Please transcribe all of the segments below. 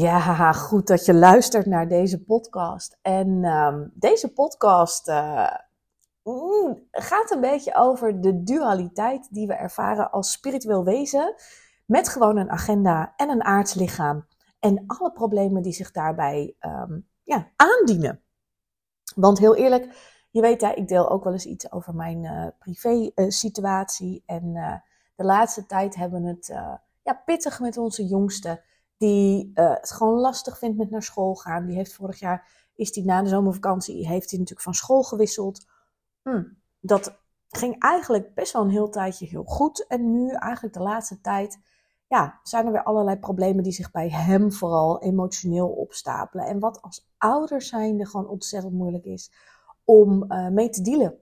Ja, goed dat je luistert naar deze podcast. En ehm, deze podcast uh, gaat een beetje over de dualiteit die we ervaren als spiritueel wezen. Met gewoon een agenda en een aardslichaam. En alle problemen die zich daarbij um, ja, aandienen. Want heel eerlijk, je weet, ja, ik deel ook wel eens iets over mijn uh, privé uh, situatie. En de laatste tijd hebben we het ja, pittig met onze jongste die uh, het gewoon lastig vindt met naar school gaan. Die heeft vorig jaar, is die na de zomervakantie, heeft hij natuurlijk van school gewisseld. Hm, dat ging eigenlijk best wel een heel tijdje heel goed. En nu eigenlijk de laatste tijd, ja, zijn er weer allerlei problemen die zich bij hem vooral emotioneel opstapelen. En wat als ouder zijnde gewoon ontzettend moeilijk is om uh, mee te dealen.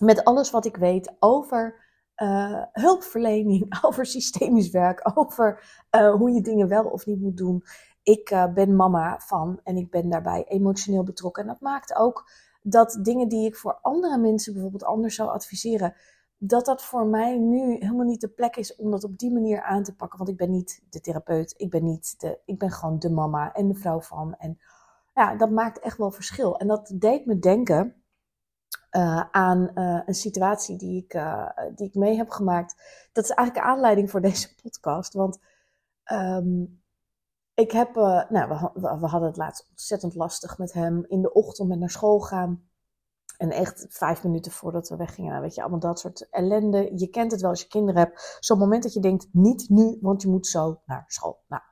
Met alles wat ik weet over uh, hulpverlening, over systemisch werk, over uh, hoe je dingen wel of niet moet doen. Ik uh, ben mama van en ik ben daarbij emotioneel betrokken. En dat maakt ook dat dingen die ik voor andere mensen bijvoorbeeld anders zou adviseren, dat dat voor mij nu helemaal niet de plek is om dat op die manier aan te pakken. Want ik ben niet de therapeut, ik ben niet de, ik ben gewoon de mama en de vrouw van. En ja, dat maakt echt wel verschil. En dat deed me denken uh, aan uh, een situatie die ik, uh, die ik mee heb gemaakt. Dat is eigenlijk aanleiding voor deze podcast. Want um, ik heb, nou, we, we, hadden het laatst ontzettend lastig met hem in de ochtend met naar school gaan. En echt vijf minuten voordat we weggingen, nou, weet je, allemaal dat soort ellende. Je kent het wel als je kinderen hebt. Zo'n moment dat je denkt, niet nu, want je moet zo naar school. Nou,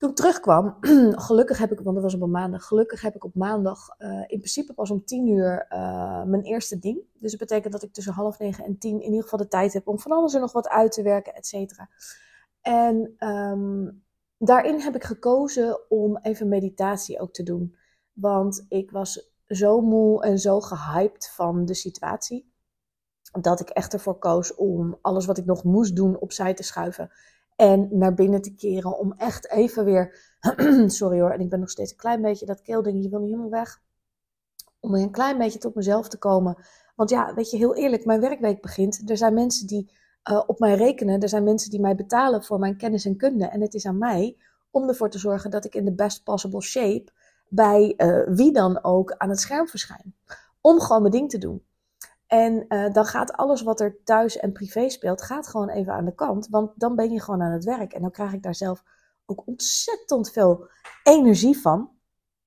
toen ik terugkwam, gelukkig heb ik, want dat was op een maandag, gelukkig heb ik op maandag uh, in principe pas om tien uur uh, mijn eerste ding. Dus dat betekent dat ik tussen half negen en tien in ieder geval de tijd heb om van alles en nog wat uit te werken, et cetera. En um, daarin heb ik gekozen om even meditatie ook te doen. Want ik was zo moe en zo gehyped van de situatie. Dat ik echt ervoor koos om alles wat ik nog moest doen opzij te schuiven en naar binnen te keren om echt even weer, sorry hoor, en ik ben nog steeds een klein beetje, dat keelding, je wil niet helemaal weg. Om weer een klein beetje tot mezelf te komen. Want ja, weet je, heel eerlijk, mijn werkweek begint. Er zijn mensen die uh, op mij rekenen. Er zijn mensen die mij betalen voor mijn kennis en kunde. En het is aan mij om ervoor te zorgen dat ik in de best possible shape bij uh, wie dan ook aan het scherm verschijn. Om gewoon mijn ding te doen. En uh, dan gaat alles wat er thuis en privé speelt, gaat gewoon even aan de kant. Want dan ben je gewoon aan het werk. En dan krijg ik daar zelf ook ontzettend veel energie van.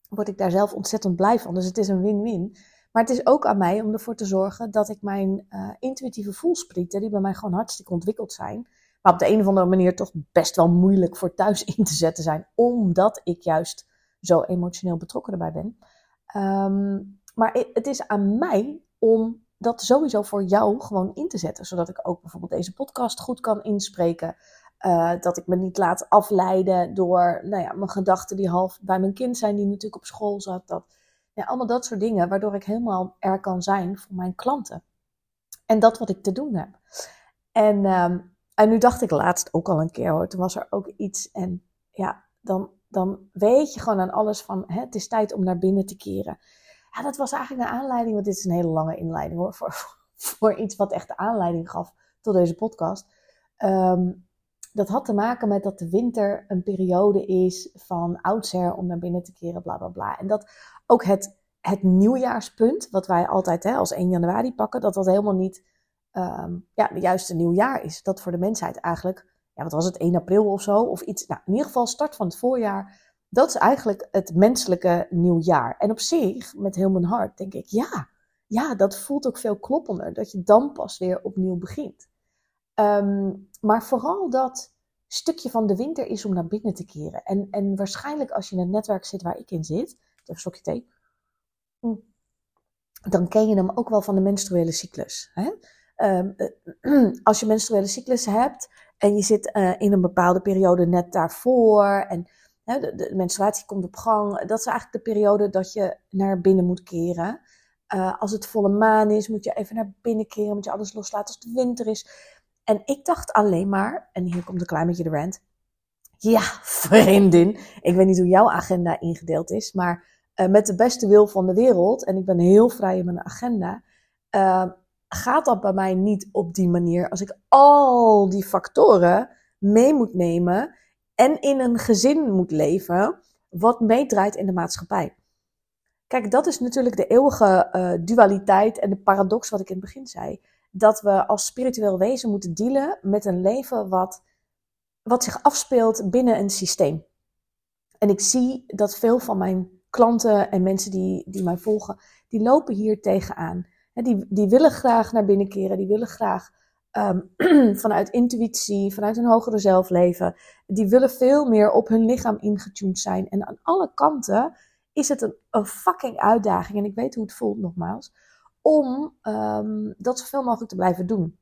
Word ik daar zelf ontzettend blij van. Dus het is een win-win. Maar het is ook aan mij om ervoor te zorgen dat ik mijn uh, intuïtieve voelsprieten, die bij mij gewoon hartstikke ontwikkeld zijn, maar op de een of andere manier toch best wel moeilijk voor thuis in te zetten zijn, omdat ik juist zo emotioneel betrokken erbij ben. Um, maar het is aan mij om dat sowieso voor jou gewoon in te zetten. Zodat ik ook bijvoorbeeld deze podcast goed kan inspreken. Uh, dat ik me niet laat afleiden door nou ja, mijn gedachten die half bij mijn kind zijn, die natuurlijk op school zat. Dat, ja, allemaal dat soort dingen, waardoor ik helemaal er kan zijn voor mijn klanten. En dat wat ik te doen heb. En, um, en nu dacht ik laatst ook al een keer hoor, toen was er ook iets. En ja, dan, dan weet je gewoon aan alles van, hè, het is tijd om naar binnen te keren ja, dat was eigenlijk een aanleiding, want dit is een hele lange inleiding hoor, voor, voor iets wat echt de aanleiding gaf tot deze podcast. Um, dat had te maken met dat de winter een periode is van oudsher om naar binnen te keren, bla bla bla. En dat ook het, het nieuwjaarspunt, wat wij altijd hè, als 1 januari pakken, dat dat helemaal niet um, ja, de juiste nieuwjaar is. Dat voor de mensheid eigenlijk, ja, wat was het, 1 april of zo, of iets. Nou, in ieder geval start van het voorjaar dat is eigenlijk het menselijke nieuwjaar. En op zich, met heel mijn hart, denk ik, ja, ja, dat voelt ook veel kloppender. Dat je dan pas weer opnieuw begint. Um, maar vooral dat stukje van de winter is om naar binnen te keren. En, en waarschijnlijk als je in het netwerk zit waar ik in zit, even een thee, hm, dan ken je hem ook wel van de menstruele cyclus. Hè? Um, als je menstruele cyclus hebt en je zit uh, in een bepaalde periode net daarvoor en de, menstruatie komt op gang. Dat is eigenlijk de periode dat je naar binnen moet keren. Uh, als het volle maan is, moet je even naar binnen keren, moet je alles loslaten als het winter is. En ik dacht alleen maar, en hier komt een klein beetje de rant. Ja, vriendin, ik weet niet hoe jouw agenda ingedeeld is, maar uh, met de beste wil van de wereld, en ik ben heel vrij in mijn agenda, uh, gaat dat bij mij niet op die manier. Als ik al die factoren mee moet nemen en in een gezin moet leven, wat meedraait in de maatschappij. Kijk, dat is natuurlijk de eeuwige uh, dualiteit en de paradox wat ik in het begin zei. Dat we als spiritueel wezen moeten dealen met een leven wat, wat zich afspeelt binnen een systeem. En ik zie dat veel van mijn klanten en mensen die, die mij volgen, die lopen hier tegenaan. Die, die willen graag naar binnen keren, die willen graag um, vanuit intuïtie, vanuit een hogere zelf leven. Die willen veel meer op hun lichaam ingetuned zijn. En aan alle kanten is het een, fucking uitdaging. En ik weet hoe het voelt nogmaals. Om um, dat zoveel mogelijk te blijven doen.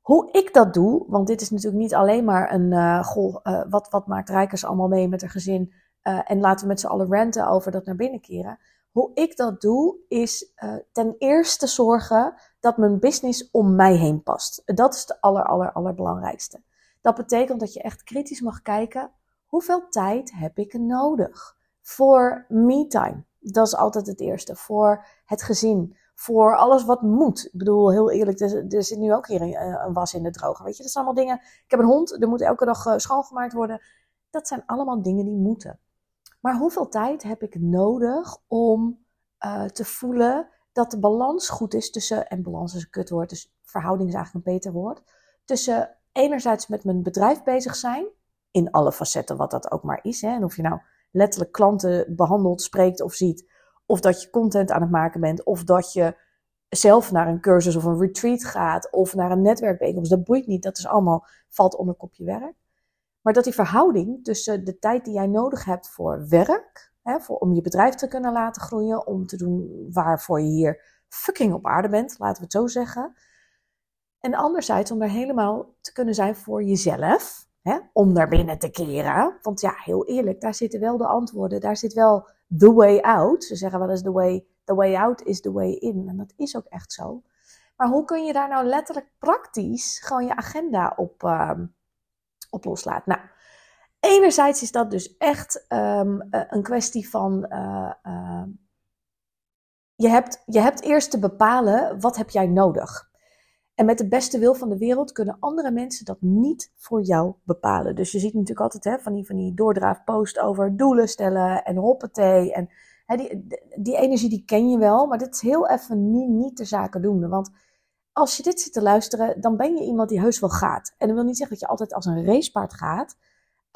Hoe ik dat doe, want dit is natuurlijk niet alleen maar een, uh, goh, uh, wat, wat maakt Rijkers allemaal mee met haar gezin uh, en laten we met z'n allen ranten over dat naar binnen keren. Hoe ik dat doe, is ten eerste zorgen dat mijn business om mij heen past. Dat is de aller, aller, allerbelangrijkste. Dat betekent dat je echt kritisch mag kijken, hoeveel tijd heb ik nodig voor me-time? Dat is altijd het eerste. Voor het gezin. Voor alles wat moet. Ik bedoel, heel eerlijk, er, zit nu ook hier een, een, was in de droger. Weet je, dat zijn allemaal dingen. Ik heb een hond, er moet elke dag uh, schoongemaakt worden. Dat zijn allemaal dingen die moeten. Maar hoeveel tijd heb ik nodig om uh, te voelen dat de balans goed is tussen, en balans is een kutwoord, dus verhouding is eigenlijk een beter woord, tussen enerzijds met mijn bedrijf bezig zijn, in alle facetten wat dat ook maar is. Hè, en of je nou letterlijk klanten behandelt, spreekt of ziet, of dat je content aan het maken bent, of dat je zelf naar een cursus of een retreat gaat, of naar een netwerkbijeenkomst, dat boeit niet, dat is allemaal, valt onder kopje werk. Maar dat die verhouding tussen de tijd die jij nodig hebt voor werk, hè, voor, om je bedrijf te kunnen laten groeien, om te doen waarvoor je hier fucking op aarde bent, laten we het zo zeggen. En anderzijds om er helemaal te kunnen zijn voor jezelf, hè, om naar binnen te keren. Want ja, heel eerlijk, daar zitten wel de antwoorden, daar zit wel the way out. Ze zeggen wel eens the way, the way out is the way in. En dat is ook echt zo. Maar hoe kun je daar nou letterlijk praktisch gewoon je agenda op, uh, op loslaten? Nou, enerzijds is dat dus echt um, een kwestie van. Uh, uh, je, hebt, je hebt eerst te bepalen wat heb jij nodig. En met de beste wil van de wereld kunnen andere mensen dat niet voor jou bepalen. Dus je ziet natuurlijk altijd hè, van die, van die doordraafpost over doelen stellen en hoppatee. En hè, die, die energie die ken je wel, maar dit is heel even nu niet de zaken doen. Want als je dit zit te luisteren, dan ben je iemand die heus wel gaat. En dat wil niet zeggen dat je altijd als een racepaard gaat.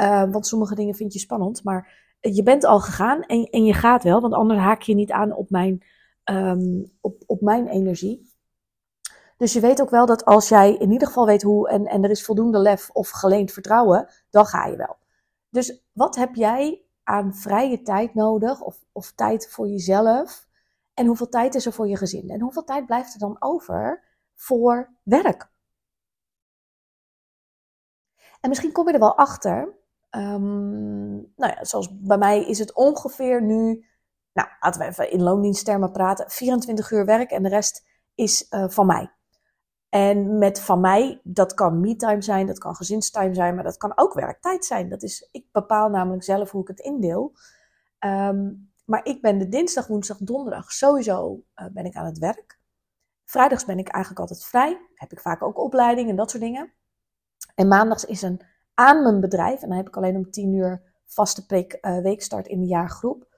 Uh, want sommige dingen vind je spannend. Maar je bent al gegaan en, en je gaat wel. Want anders haak je niet aan op mijn, um, op, op mijn energie. Dus je weet ook wel dat als jij in ieder geval weet hoe en, en er is voldoende lef of geleend vertrouwen, dan ga je wel. Dus wat heb jij aan vrije tijd nodig of, of tijd voor jezelf? En hoeveel tijd is er voor je gezin? En hoeveel tijd blijft er dan over voor werk? En misschien kom je er wel achter Um, nou ja, zoals bij mij is het ongeveer nu, nou laten we even in loondiensttermen praten, 24 uur werk en de rest is uh, van mij. En met van mij, dat kan me-time zijn, dat kan gezinstime zijn, maar dat kan ook werktijd zijn. Dat is, ik bepaal namelijk zelf hoe ik het indeel. Um, maar ik ben de dinsdag, woensdag, donderdag sowieso uh, ben ik aan het werk. Vrijdags ben ik eigenlijk altijd vrij. Heb ik vaak ook opleiding en dat soort dingen. En maandags is een aan mijn bedrijf. En dan heb ik alleen om tien uur vaste prik uh, weekstart in de jaargroep.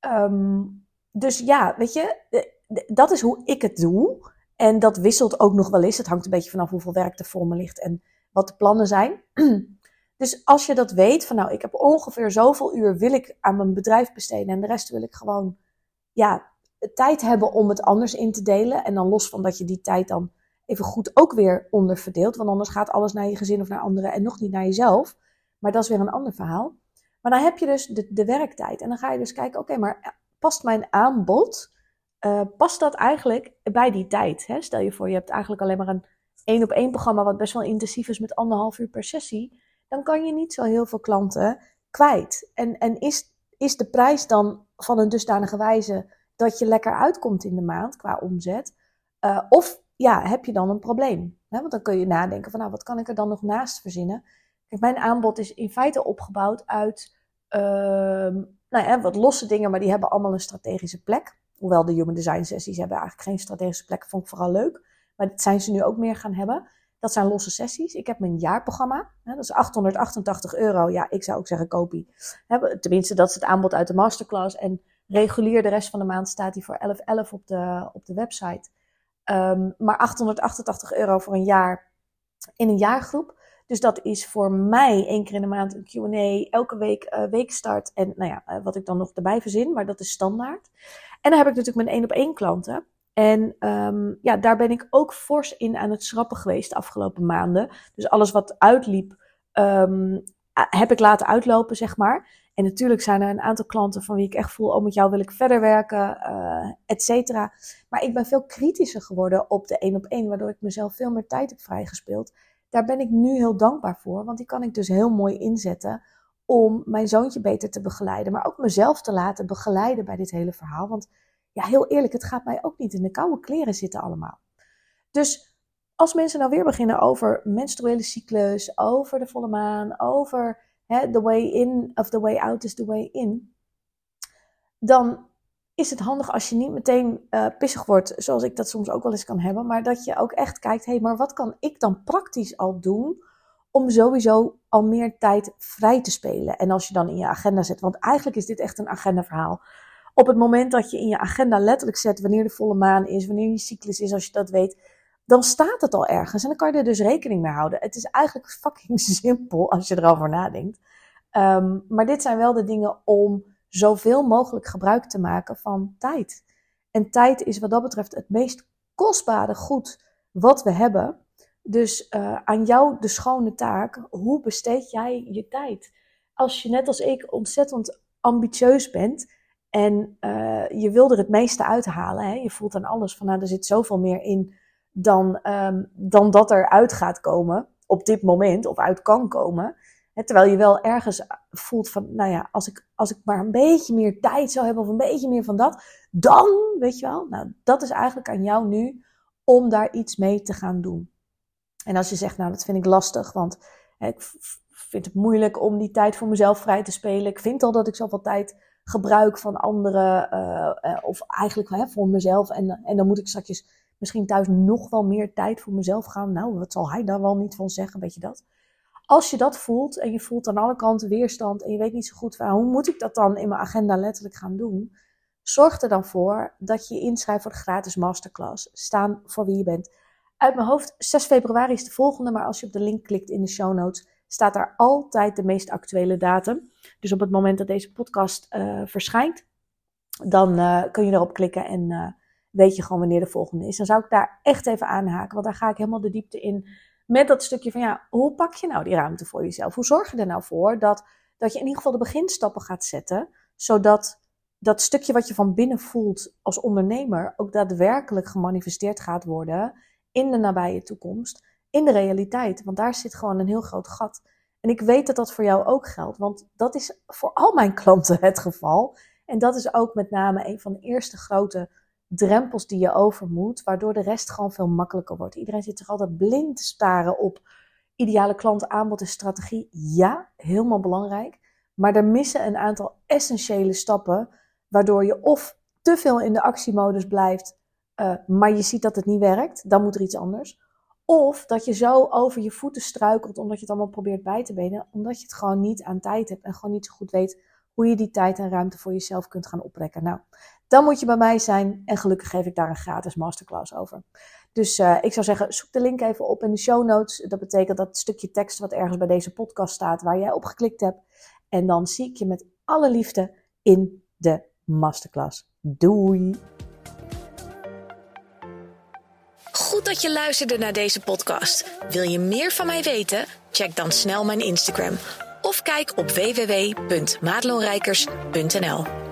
Um, dus ja, weet je, dat is hoe ik het doe. En dat wisselt ook nog wel eens. Het hangt een beetje vanaf hoeveel werk er voor me ligt en wat de plannen zijn. Dus als je dat weet, van nou, ik heb ongeveer zoveel uur wil ik aan mijn bedrijf besteden en de rest wil ik gewoon, ja, tijd hebben om het anders in te delen. En dan los van dat je die tijd dan even goed ook weer onderverdeeld. Want anders gaat alles naar je gezin of naar anderen en nog niet naar jezelf. Maar dat is weer een ander verhaal. Maar dan heb je dus de, de werktijd. En dan ga je dus kijken, oké, maar past mijn aanbod, uh, past dat eigenlijk bij die tijd? Hè? Stel je voor, je hebt eigenlijk alleen maar een één op één programma wat best wel intensief is met anderhalf uur per sessie. Dan kan je niet zo heel veel klanten kwijt. En, en is, is de prijs dan van een dusdanige wijze dat je lekker uitkomt in de maand qua omzet? Uh, of ja, heb je dan een probleem? Want dan kun je nadenken van, nou, wat kan ik er dan nog naast verzinnen? Kijk, mijn aanbod is in feite opgebouwd uit uh, nou ja, wat losse dingen, maar die hebben allemaal een strategische plek. Hoewel de Human Design sessies hebben eigenlijk geen strategische plek, vond ik vooral leuk. Maar dat zijn ze nu ook meer gaan hebben. Dat zijn losse sessies. Ik heb mijn jaarprogramma. Hè, dat is 888 euro. Ja, ik zou ook zeggen kopie. Tenminste, dat is het aanbod uit de masterclass. En regulier de rest van de maand staat die voor 11,11 op de, op de website. Um, maar 888 euro voor een jaar in een jaargroep. Dus dat is voor mij één keer in de maand een Q&A, elke week uh, weekstart en nou ja, uh, wat ik dan nog erbij verzin, maar dat is standaard. En dan heb ik natuurlijk mijn één op één klanten. En um, ja, daar ben ik ook fors in aan het schrappen geweest de afgelopen maanden. Dus alles wat uitliep, um, heb ik laten uitlopen, zeg maar. En natuurlijk zijn er een aantal klanten van wie ik echt voel, oh met jou wil ik verder werken, uh, et cetera. Maar ik ben veel kritischer geworden op de één op één, waardoor ik mezelf veel meer tijd heb vrijgespeeld. Daar ben ik nu heel dankbaar voor, want die kan ik dus heel mooi inzetten om mijn zoontje beter te begeleiden, maar ook mezelf te laten begeleiden bij dit hele verhaal. Want ja, heel eerlijk, het gaat mij ook niet in de koude kleren zitten allemaal. Dus als mensen nou weer beginnen over menstruele cyclus, over de volle maan, over hè, the way in of the way out is the way in, dan is het handig als je niet meteen uh, pissig wordt, zoals ik dat soms ook wel eens kan hebben, maar dat je ook echt kijkt, hé, hey, maar wat kan ik dan praktisch al doen om sowieso al meer tijd vrij te spelen? En als je dan in je agenda zet, want eigenlijk is dit echt een agendaverhaal. Op het moment dat je in je agenda letterlijk zet wanneer de volle maan is, wanneer je cyclus is, als je dat weet, dan staat het al ergens. En dan kan je er dus rekening mee houden. Het is eigenlijk fucking simpel als je erover nadenkt. Um, maar dit zijn wel de dingen om zoveel mogelijk gebruik te maken van tijd. En tijd is wat dat betreft het meest kostbare goed wat we hebben. Dus uh, aan jou de schone taak. Hoe besteed jij je tijd? Als je net als ik ontzettend ambitieus bent en uh, je wil er het meeste uithalen. Hè? Je voelt aan alles van nou, er zit zoveel meer in dan, um, dan dat er uit gaat komen op dit moment of uit kan komen. Terwijl je wel ergens voelt van, nou ja, als ik, als ik maar een beetje meer tijd zou hebben of een beetje meer van dat, dan, weet je wel, nou, dat is eigenlijk aan jou nu om daar iets mee te gaan doen. En als je zegt, nou, dat vind ik lastig, want ik vind het moeilijk om die tijd voor mezelf vrij te spelen. Ik vind al dat ik zoveel tijd gebruik van anderen, uh, of eigenlijk hè, voor mezelf. En, en dan moet ik straks misschien thuis nog wel meer tijd voor mezelf gaan. Nou, wat zal hij daar wel niet van zeggen, weet je dat? Als je dat voelt en je voelt aan alle kanten weerstand en je weet niet zo goed van hoe moet ik dat dan in mijn agenda letterlijk gaan doen, zorg er dan voor dat je je inschrijft voor de gratis masterclass. Staan voor wie je bent. Uit mijn hoofd, 6 februari is de volgende, maar als je op de link klikt in de show notes, staat daar altijd de meest actuele datum. Dus op het moment dat deze podcast uh, verschijnt, dan uh, kun je erop klikken en uh, weet je gewoon wanneer de volgende is. Dan zou ik daar echt even aanhaken, want daar ga ik helemaal de diepte in met dat stukje van ja, hoe pak je nou die ruimte voor jezelf? Hoe zorg je er nou voor dat, dat je in ieder geval de beginstappen gaat zetten, zodat dat stukje wat je van binnen voelt als ondernemer ook daadwerkelijk gemanifesteerd gaat worden in de nabije toekomst, in de realiteit. Want daar zit gewoon een heel groot gat. En ik weet dat dat voor jou ook geldt, want dat is voor al mijn klanten het geval. En dat is ook met name een van de eerste grote drempels die je over moet, waardoor de rest gewoon veel makkelijker wordt. Iedereen zit zich altijd blind te staren op ideale klanten, aanbod en strategie. Ja, helemaal belangrijk. Maar er missen een aantal essentiële stappen, waardoor je of te veel in de actiemodus blijft, uh, maar je ziet dat het niet werkt, dan moet er iets anders. Of dat je zo over je voeten struikelt omdat je het allemaal probeert bij te benen, omdat je het gewoon niet aan tijd hebt en gewoon niet zo goed weet hoe je die tijd en ruimte voor jezelf kunt gaan oprekken. Nou, dan moet je bij mij zijn en gelukkig geef ik daar een gratis masterclass over. Dus uh, ik zou zeggen, zoek de link even op in de show notes. Dat betekent dat stukje tekst wat ergens bij deze podcast staat, waar jij op geklikt hebt. En dan zie ik je met alle liefde in de masterclass. Doei! Goed dat je luisterde naar deze podcast. Wil je meer van mij weten? Check dan snel mijn Instagram of kijk op www.maatloonrijkers.nl.